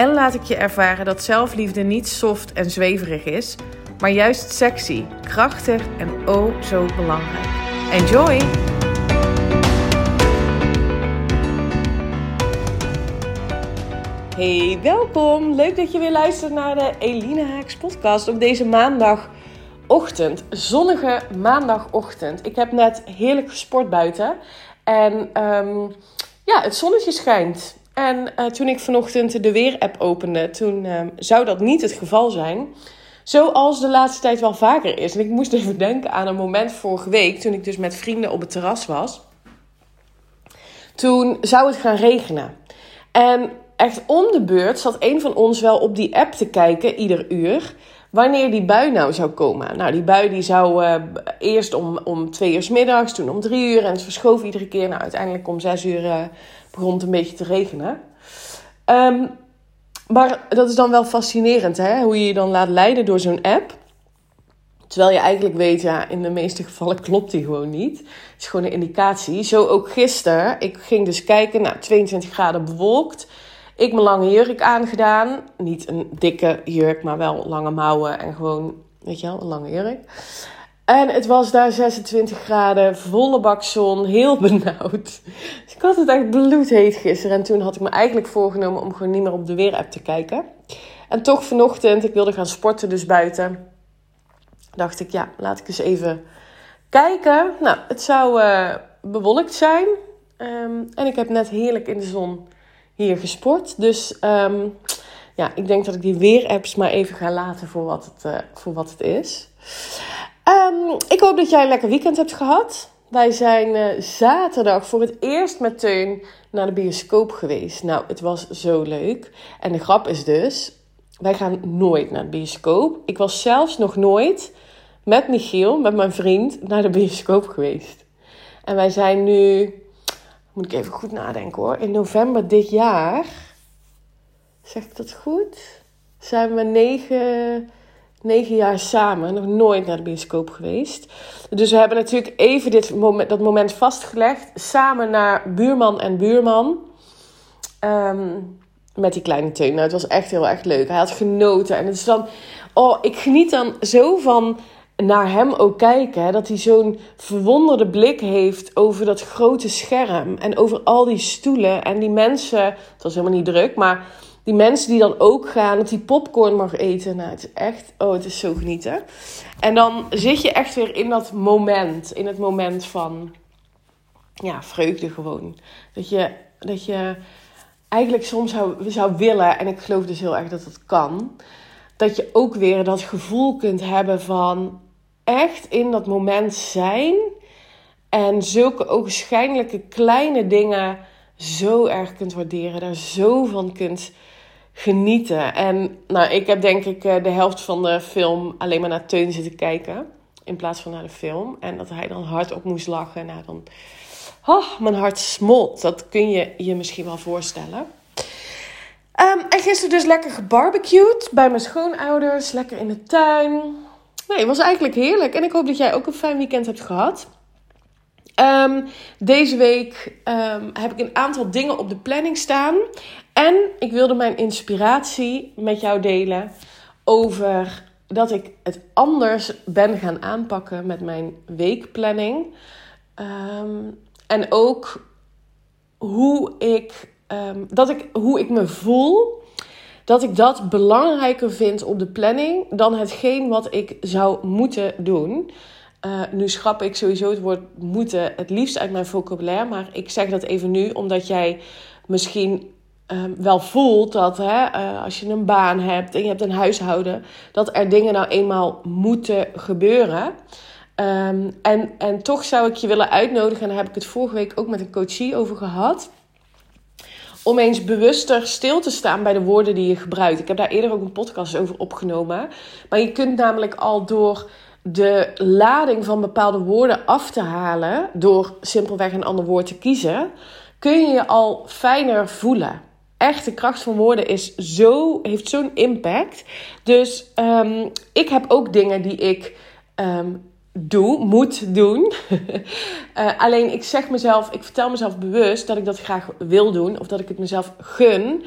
en laat ik je ervaren dat zelfliefde niet soft en zweverig is, maar juist sexy, krachtig en oh zo belangrijk. Enjoy! Hey, welkom! Leuk dat je weer luistert naar de Eline Haaks podcast op deze maandagochtend. Zonnige maandagochtend. Ik heb net heerlijk gesport buiten en ehm, ja, het zonnetje schijnt. En uh, toen ik vanochtend de Weer-app opende, toen uh, zou dat niet het geval zijn. Zoals de laatste tijd wel vaker is. En ik moest even denken aan een moment vorige week, toen ik dus met vrienden op het terras was. Toen zou het gaan regenen. En echt om de beurt zat een van ons wel op die app te kijken, ieder uur wanneer die bui nou zou komen. Nou, die bui die zou uh, eerst om, om twee uur middags, toen om drie uur en het verschoof iedere keer. Nou, uiteindelijk om zes uur uh, begon het een beetje te regenen. Um, maar dat is dan wel fascinerend, hè? Hoe je je dan laat leiden door zo'n app. Terwijl je eigenlijk weet, ja, in de meeste gevallen klopt die gewoon niet. Het is gewoon een indicatie. Zo ook gisteren. Ik ging dus kijken, nou, 22 graden bewolkt. Ik mijn lange jurk aangedaan. Niet een dikke jurk, maar wel lange mouwen en gewoon, weet je wel, een lange jurk. En het was daar 26 graden, volle bak zon, heel benauwd. Dus ik had het echt bloedheet gisteren. En toen had ik me eigenlijk voorgenomen om gewoon niet meer op de weerapp te kijken. En toch vanochtend, ik wilde gaan sporten dus buiten. Dacht ik, ja, laat ik eens even kijken. Nou, het zou uh, bewolkt zijn. Um, en ik heb net heerlijk in de zon hier gesport. Dus um, ja, ik denk dat ik die weerapps maar even ga laten voor wat het, uh, voor wat het is. Um, ik hoop dat jij een lekker weekend hebt gehad. Wij zijn uh, zaterdag voor het eerst met Teun naar de bioscoop geweest. Nou, het was zo leuk. En de grap is dus, wij gaan nooit naar de bioscoop. Ik was zelfs nog nooit met Michiel, met mijn vriend, naar de bioscoop geweest. En wij zijn nu moet ik even goed nadenken hoor. In november dit jaar, zeg ik dat goed? Zijn we negen, negen jaar samen, nog nooit naar de bioscoop geweest. Dus we hebben natuurlijk even dit moment, dat moment vastgelegd. Samen naar buurman en buurman. Um, met die kleine teun. Nou, het was echt heel erg leuk. Hij had genoten. En het is dan. Oh, ik geniet dan zo van naar hem ook kijken. Dat hij zo'n verwonderde blik heeft over dat grote scherm. En over al die stoelen en die mensen. Het was helemaal niet druk, maar die mensen die dan ook gaan. Dat die popcorn mag eten. Nou, het is echt. Oh, het is zo genieten. En dan zit je echt weer in dat moment. In het moment van. Ja, vreugde gewoon. Dat je. Dat je eigenlijk soms zou, zou willen. En ik geloof dus heel erg dat dat kan dat je ook weer dat gevoel kunt hebben van echt in dat moment zijn. En zulke ogenschijnlijke kleine dingen zo erg kunt waarderen. Daar zo van kunt genieten. En nou, ik heb denk ik eh, de helft van de film alleen maar naar Teun zitten kijken. In plaats van naar de film. En dat hij dan hardop moest lachen. Nou, dan... Oh, mijn hart smolt. Dat kun je je misschien wel voorstellen. Um, en gisteren dus lekker gebarbecued bij mijn schoonouders. Lekker in de tuin. Nee, het was eigenlijk heerlijk. En ik hoop dat jij ook een fijn weekend hebt gehad. Um, deze week um, heb ik een aantal dingen op de planning staan. En ik wilde mijn inspiratie met jou delen over dat ik het anders ben gaan aanpakken met mijn weekplanning. Um, en ook hoe ik, dat ik, hoe ik me voel dat ik dat belangrijker vind op de planning dan hetgeen wat ik zou moeten doen. Uh, nu schrap ik sowieso het woord moeten het liefst uit mijn vocabulaire, maar ik zeg dat even nu omdat jij misschien uh, wel voelt dat hè, uh, als je een baan hebt en je hebt een huishouden, dat er dingen nou eenmaal moeten gebeuren. Um, en, en toch zou ik je willen uitnodigen, en daar heb ik het vorige week ook met een coachie over gehad om eens bewuster stil te staan bij de woorden die je gebruikt. Ik heb daar eerder ook een podcast over opgenomen. Maar je kunt namelijk al door de lading van bepaalde woorden af te halen, door simpelweg een ander woord te kiezen, kun je je al fijner voelen. Echt, de kracht van woorden is zo, heeft zo'n impact. Dus ehm, ik heb ook dingen die ik ehm, doe, moet doen. uh, alleen ik zeg mezelf, ik vertel mezelf bewust dat ik dat graag wil doen. Of dat ik het mezelf gun.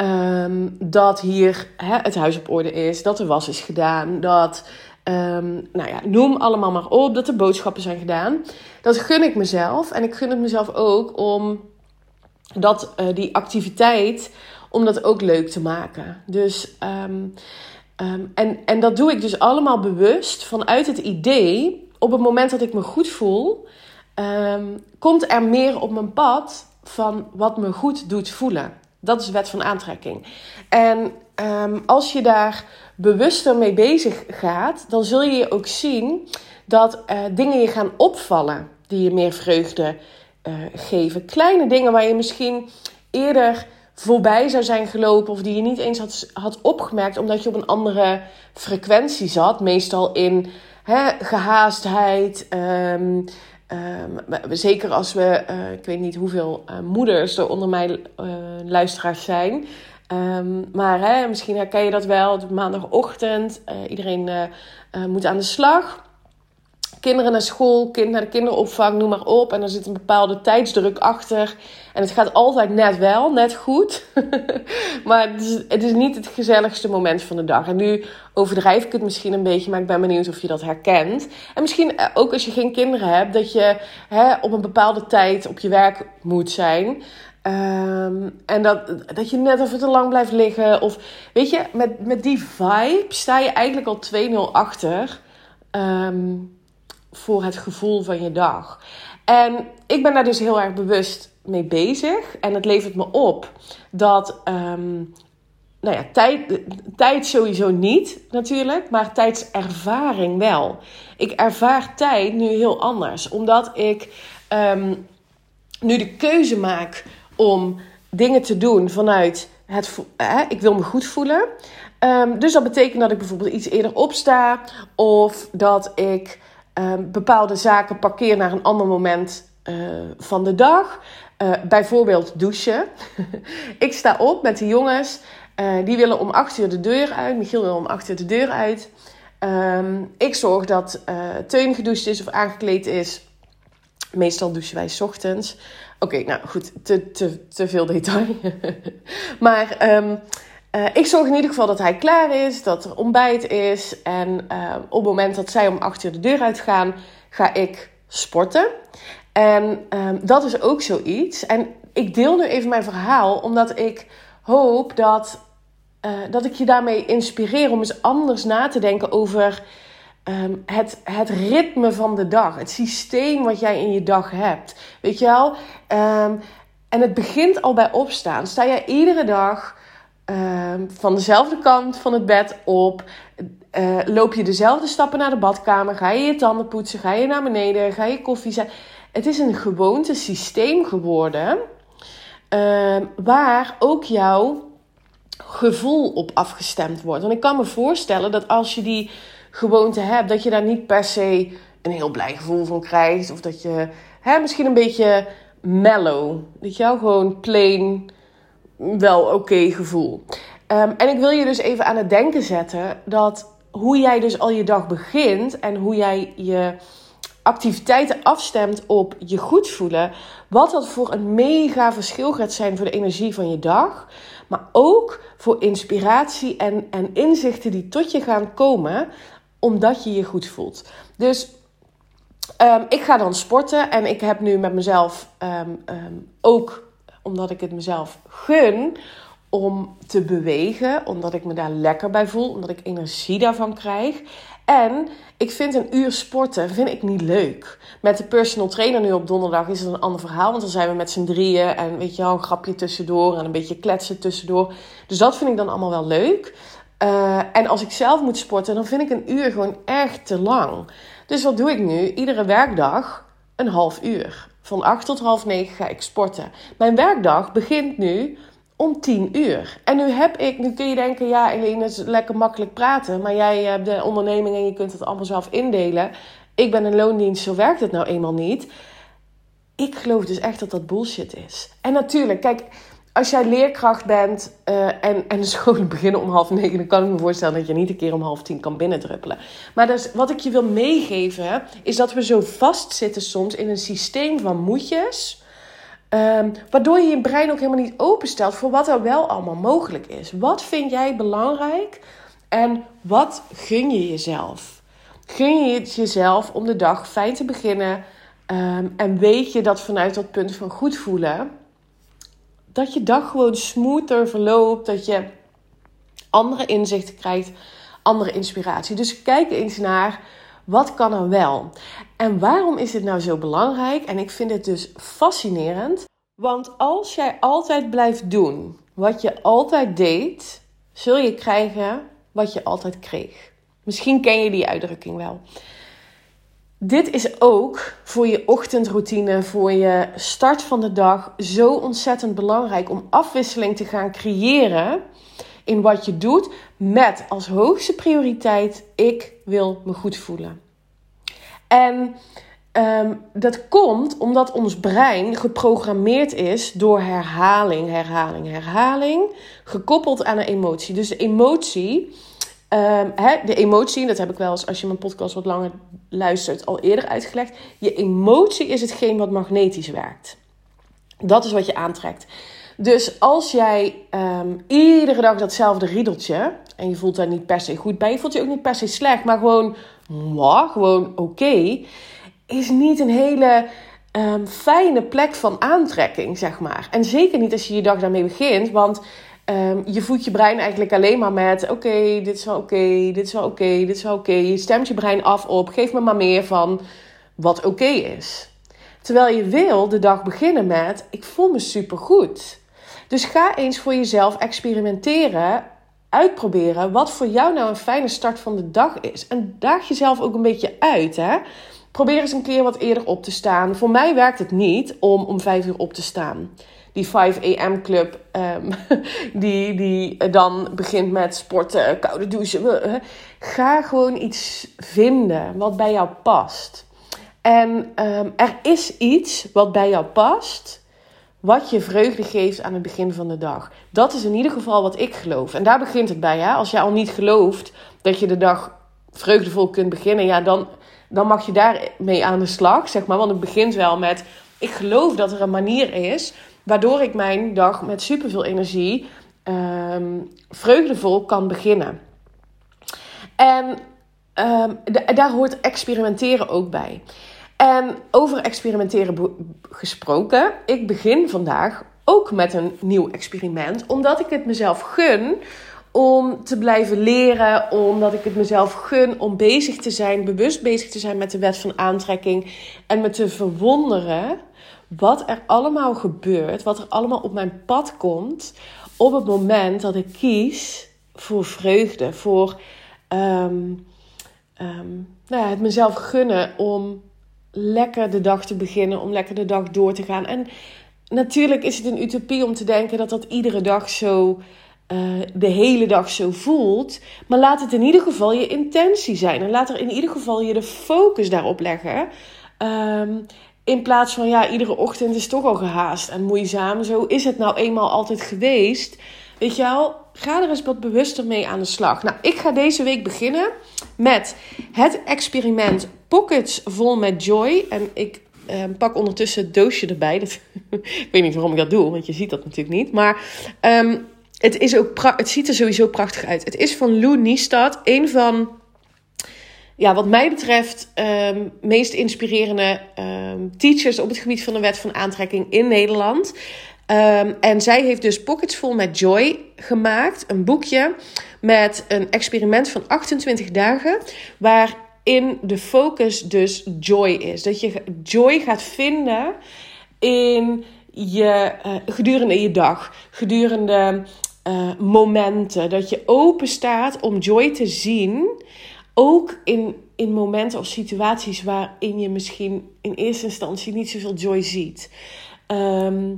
Um, dat hier hè, het huis op orde is. Dat de was is gedaan. Dat, um, nou ja, noem allemaal maar op. Dat de boodschappen zijn gedaan. Dat gun ik mezelf. En ik gun het mezelf ook om dat, uh, die activiteit, om dat ook leuk te maken. Dus... Um, Um, en, en dat doe ik dus allemaal bewust vanuit het idee, op het moment dat ik me goed voel, komt er meer op mijn pad van wat me goed doet voelen. Dat is de wet van aantrekking. En als je daar bewuster mee bezig gaat, dan zul je ook zien dat uh, dingen je gaan opvallen die je meer vreugde uh, geven. Kleine dingen waar je misschien eerder voorbij zou zijn gelopen of die je niet eens had, had opgemerkt omdat je op een andere frequentie zat. Meestal in hè, gehaastheid. Um, zeker als we, uh, ik weet niet hoeveel moeders er onder mij uh, luisteraars zijn. Um, maar hè, misschien herken je dat wel. Maandagochtend, iedereen moet aan de slag kinderen naar school, kind naar de kinderopvang, noem maar op. En er zit een bepaalde tijdsdruk achter. En het gaat altijd net wel, net goed. maar het is, het is, niet het gezelligste moment van de dag. En nu overdrijf ik het misschien een beetje, maar ik ben benieuwd of je dat herkent. En misschien eh, ook als je geen kinderen hebt, dat je hè, op een bepaalde tijd op je werk moet zijn. Um, en dat, dat je net even te lang blijft liggen. Of weet je, met, met die vibe sta je eigenlijk al 2-0 achter. Um, voor het gevoel van je dag. En ik ben daar dus heel erg bewust mee bezig. En het levert me op dat. Um, nou ja, tijd, tijd sowieso niet natuurlijk, maar tijdservaring wel. Ik ervaar tijd nu heel anders, omdat ik nu de keuze maak om dingen te doen vanuit het. Eh, ik wil me goed voelen. Um, dus dat betekent dat ik bijvoorbeeld iets eerder opsta, of dat ik Ehm, bepaalde zaken parkeer naar een ander moment uh, van de dag. Uh, bijvoorbeeld douchen. ik sta op met de jongens. Uh, die willen om 8 uur de deur uit. Michiel wil om 8 uur de deur uit. Um, ik zorg dat Teun gedoucht is of aangekleed is. Meestal douchen wij ochtends. Oké, nou goed, te, te, te veel detail. maar um, uh, ik zorg in ieder geval dat hij klaar is, dat er ontbijt is. En uh, op het moment dat zij om acht uur de deur uitgaan, ga ik sporten. En uh, dat is ook zoiets. En ik deel nu even mijn verhaal, omdat ik hoop dat, uh, dat ik je daarmee inspireer om eens anders na te denken over um, het, het ritme van de dag. Het systeem wat jij in je dag hebt. Weet je wel? Um, en het begint al bij opstaan. Sta jij iedere dag Ehm, van dezelfde kant van het bed op. Uh, loop je dezelfde stappen naar de badkamer? Ga je je tanden poetsen? Ga je naar beneden? Ga je koffie zetten? Het is een gewoonte systeem geworden. Waar ook jouw gevoel op afgestemd wordt. Want ik kan me voorstellen dat als je die gewoonte hebt, dat je daar niet per se een heel blij gevoel van krijgt. Of dat je hè, misschien een beetje mellow. Dat jou gewoon plain wel oké gevoel. Um, en ik wil je dus even aan het denken zetten dat hoe jij dus al je dag begint en hoe jij je activiteiten afstemt op je goed voelen, wat dat voor een mega verschil gaat zijn voor de energie van je dag, maar ook voor inspiratie en, en inzichten die tot je gaan komen omdat je je goed voelt. Dus um, ik ga dan sporten en ik heb nu met mezelf um, ook omdat ik het mezelf gun om te bewegen, omdat ik me daar lekker bij voel, omdat ik energie daarvan krijg. En ik vind een uur sporten vind ik niet leuk. Met de personal trainer nu op donderdag is het een ander verhaal. Want dan zijn we met z'n drieën en weet je wel, een grapje tussendoor en een beetje kletsen tussendoor. Dus dat vind ik dan allemaal wel leuk. Uh, en als ik zelf moet sporten, dan vind ik een uur gewoon echt te lang. Dus wat doe ik nu? Iedere werkdag een half uur. Van 8 tot half 9 ga ik sporten. Mijn werkdag begint nu om 10 uur. En nu heb ik, nu kun je denken, ja, het is lekker makkelijk praten. Maar jij hebt de onderneming en je kunt het allemaal zelf indelen. Ik ben een loondienst, zo werkt het nou eenmaal niet. Ik geloof dus echt dat dat bullshit is. En natuurlijk, kijk, als jij leerkracht bent uh, en, en de scholen beginnen om half negen, dan kan ik me voorstellen dat je niet een keer om half tien kan binnendruppelen. Maar dus, wat ik je wil meegeven, is dat we zo vastzitten soms in een systeem van moedjes. Um, waardoor je je brein ook helemaal niet openstelt voor wat er wel allemaal mogelijk is. Wat vind jij belangrijk en wat gun je jezelf? Gun je het jezelf om de dag fijn te beginnen? Um, en weet je dat vanuit dat punt van goed voelen dat je dag gewoon smoother verloopt. Dat je andere inzichten krijgt, andere inspiratie. Dus kijk eens naar wat kan er wel. En waarom is dit nou zo belangrijk? En ik vind het dus fascinerend. Want als jij altijd blijft doen wat je altijd deed, zul je krijgen wat je altijd kreeg. Misschien ken je die uitdrukking wel. Dit is ook voor je ochtendroutine, voor je start van de dag zo ontzettend belangrijk om afwisseling te gaan creëren in wat je doet met als hoogste prioriteit ik wil me goed voelen. En ehm, dat komt omdat ons brein geprogrammeerd is door herhaling, herhaling, herhaling, gekoppeld aan een emotie. Dus de emotie Um, de emotie, dat heb ik wel eens als je mijn podcast wat langer luistert al eerder uitgelegd. Je emotie is hetgeen wat magnetisch werkt. Dat is wat je aantrekt. Dus als jij um, iedere dag datzelfde riedeltje en je voelt daar niet per se goed bij, je voelt je ook niet per se slecht, maar gewoon, mwah, gewoon oké, is niet een hele um, fijne plek van aantrekking, zeg maar. En zeker niet als je je dag daarmee begint, want Um, je voedt je brein eigenlijk alleen maar met: oké, dit is wel oké, dit is wel oké, dit is wel oké. Je stemt je brein af op: geef me maar meer van wat oké is. Terwijl je wil de dag beginnen met: ik voel me supergoed. Dus ga eens voor jezelf experimenteren, uitproberen wat voor jou nou een fijne start van de dag is. En daag jezelf ook een beetje uit. Hè? Probeer eens een keer wat eerder op te staan. Voor mij werkt het niet om om vijf uur op te staan die 5 a.m. club, um, die, die dan begint met sporten, koude douchen. Ga gewoon iets vinden wat bij jou past. En um, er is iets wat bij jou past, wat je vreugde geeft aan het begin van de dag. Dat is in ieder geval wat ik geloof. En daar begint het bij. Hè? Als jij al niet gelooft dat je de dag vreugdevol kunt beginnen, ja, dan, dan mag je daarmee aan de slag, zeg maar. Want het begint wel met: ik geloof dat er een manier is Waardoor ik mijn dag met superveel energie um, vreugdevol kan beginnen. En um, daar hoort experimenteren ook bij. En over experimenteren gesproken, ik begin vandaag ook met een nieuw experiment, omdat ik het mezelf gun om te blijven leren, omdat ik het mezelf gun om bezig te zijn, bewust bezig te zijn met de wet van aantrekking en me te verwonderen wat er allemaal gebeurt, wat er allemaal op mijn pad komt op het moment dat ik kies voor vreugde, voor um, um, nou ja, het mezelf gunnen om lekker de dag te beginnen, om lekker de dag door te gaan. En natuurlijk is het een utopie om te denken dat dat iedere dag zo. Uh, de hele dag zo voelt. Maar laat het in ieder geval je intentie zijn. En laat er in ieder geval je de focus daarop leggen. Um, in plaats van, ja, iedere ochtend is toch al gehaast en moeizaam. Zo is het nou eenmaal altijd geweest. Weet je wel, ga er eens wat bewuster mee aan de slag. Nou, ik ga deze week beginnen met het experiment Pockets vol met joy. En ik eh, pak ondertussen het doosje erbij. Dat, ik weet niet waarom ik dat doe, want je ziet dat natuurlijk niet. Maar um, het, is ook het ziet er sowieso prachtig uit. Het is van Lou Niestad, een van ja, wat mij betreft, um, meest inspirerende um, teachers op het gebied van de wet van aantrekking in Nederland. Um, en zij heeft dus Pockets Full met Joy gemaakt. Een boekje met een experiment van 28 dagen. Waarin de focus dus joy is. Dat je joy gaat vinden in je, uh, gedurende je dag. Gedurende uh, momenten. Dat je open staat om joy te zien ook in in momenten of situaties waarin je misschien in eerste instantie niet zoveel joy ziet. Ehm,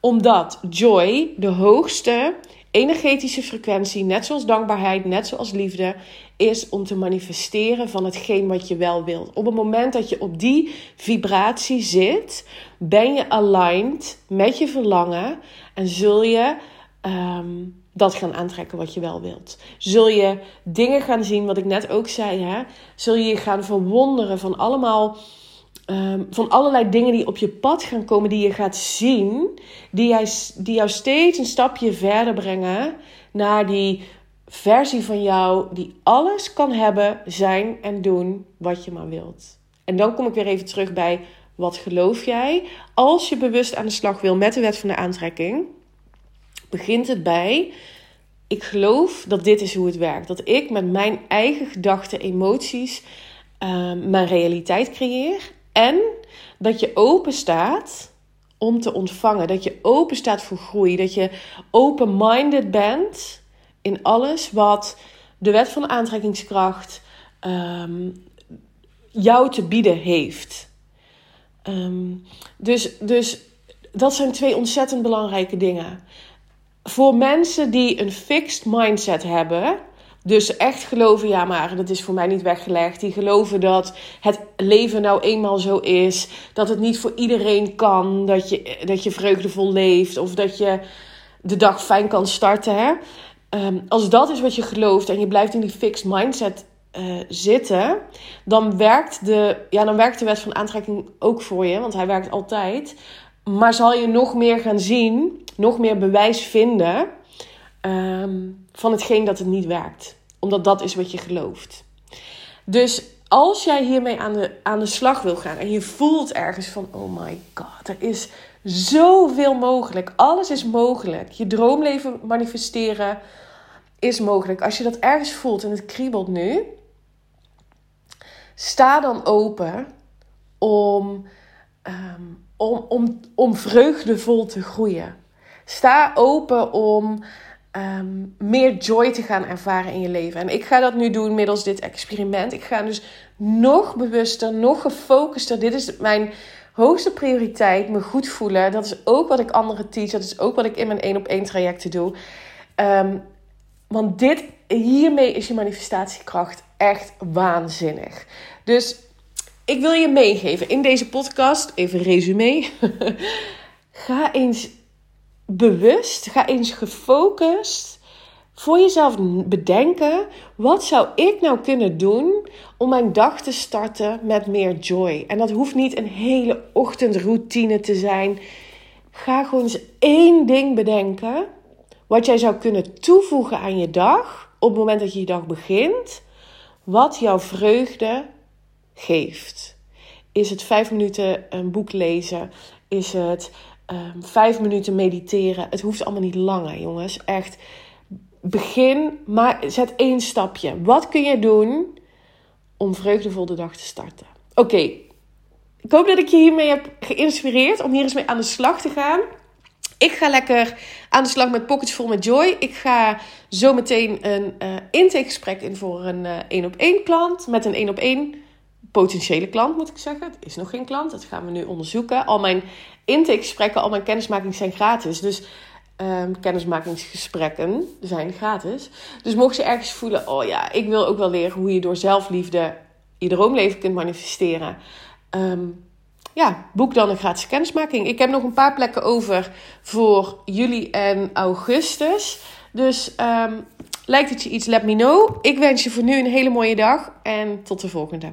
omdat joy de hoogste energetische frequentie, net zoals dankbaarheid, net zoals liefde, is om te manifesteren van hetgeen wat je wel wilt. Op het moment dat je op die vibratie zit, ben je aligned met je verlangen en zul je ehm, dat gaan aantrekken wat je wel wilt. Zul je dingen gaan zien, wat ik net ook zei, hè? zul je je gaan verwonderen van allemaal Ehm, van allerlei dingen die op je pad gaan komen, die je gaat zien, die, jij, die jou steeds een stapje verder brengen naar die versie van jou die alles kan hebben, zijn en doen wat je maar wilt. En dan kom ik weer even terug bij wat geloof jij? Als je bewust aan de slag wil met de wet van de aantrekking, begint het bij ik geloof dat dit is hoe het werkt. Dat ik met mijn eigen gedachten, emoties, ehm, mijn realiteit creëer. En dat je open staat om te ontvangen. Dat je open staat voor groei. Dat je open-minded bent in alles wat de wet van aantrekkingskracht ehm, jou te bieden heeft. Ehm, dus, dus dat zijn twee ontzettend belangrijke dingen. Voor mensen die een fixed mindset hebben, dus echt geloven, ja, maar dat is voor mij niet weggelegd. Die geloven dat het leven nou eenmaal zo is. Dat het niet voor iedereen kan. Dat je, dat je vreugdevol leeft. Of dat je de dag fijn kan starten. Hè? Ehm, als dat is wat je gelooft en je blijft in die fixed mindset uh, zitten. Dan werkt, de, ja, dan werkt de wet van aantrekking ook voor je. Want hij werkt altijd. Maar zal je nog meer gaan zien. Nog meer bewijs vinden um, van hetgeen dat het niet werkt. Omdat dat is wat je gelooft. Dus als jij hiermee aan de, aan de slag wil gaan en je voelt ergens van: oh my god, er is zoveel mogelijk. Alles is mogelijk. Je droomleven manifesteren is mogelijk. Als je dat ergens voelt en het kriebelt nu, sta dan open om, um, om, om, om vreugdevol te groeien. Sta open om Ehm, meer joy te gaan ervaren in je leven. En ik ga dat nu doen middels dit experiment. Ik ga dus nog bewuster, nog gefocuster. Dit is mijn hoogste prioriteit, me goed voelen. Dat is ook wat ik anderen teach. Dat is ook wat ik in mijn één op één trajecten doe. Ehm, want dit, hiermee is je manifestatiekracht echt waanzinnig. Dus ik wil je meegeven in deze podcast, even resume. Ga eens bewust, ga eens gefocust voor jezelf bedenken: wat zou ik nou kunnen doen om mijn dag te starten met meer joy? En dat hoeft niet een hele ochtendroutine te zijn. Ga gewoon eens één ding bedenken wat jij zou kunnen toevoegen aan je dag op het moment dat je je dag begint, wat jouw vreugde geeft. Is het vijf minuten een boek lezen? Is het um, vijf minuten mediteren. Het hoeft allemaal niet langer, jongens. Echt. Begin, maar zet één stapje. Wat kun je doen om vreugdevol de dag te starten? Oké, ik hoop dat ik je hiermee heb geïnspireerd om hier eens mee aan de slag te gaan. Ik ga lekker aan de slag met Pockets Vol met Joy. Ik ga zo meteen een uh, intakegesprek in voor een uh, één op één klant. Met een één op één potentiële klant, moet ik zeggen. Het is nog geen klant, dat gaan we nu onderzoeken. Al mijn intakegesprekken, al mijn kennismakingen zijn gratis. Dus um, kennismakingsgesprekken zijn gratis. Dus mocht je ergens voelen, oh ja, ik wil ook wel leren hoe je door zelfliefde je droomleven kunt manifesteren. Um, ja, boek dan een gratis kennismaking. Ik heb nog een paar plekken over voor juli en augustus. Dus um, lijkt het je iets, let me know. Ik wens je voor nu een hele mooie dag en tot de volgende.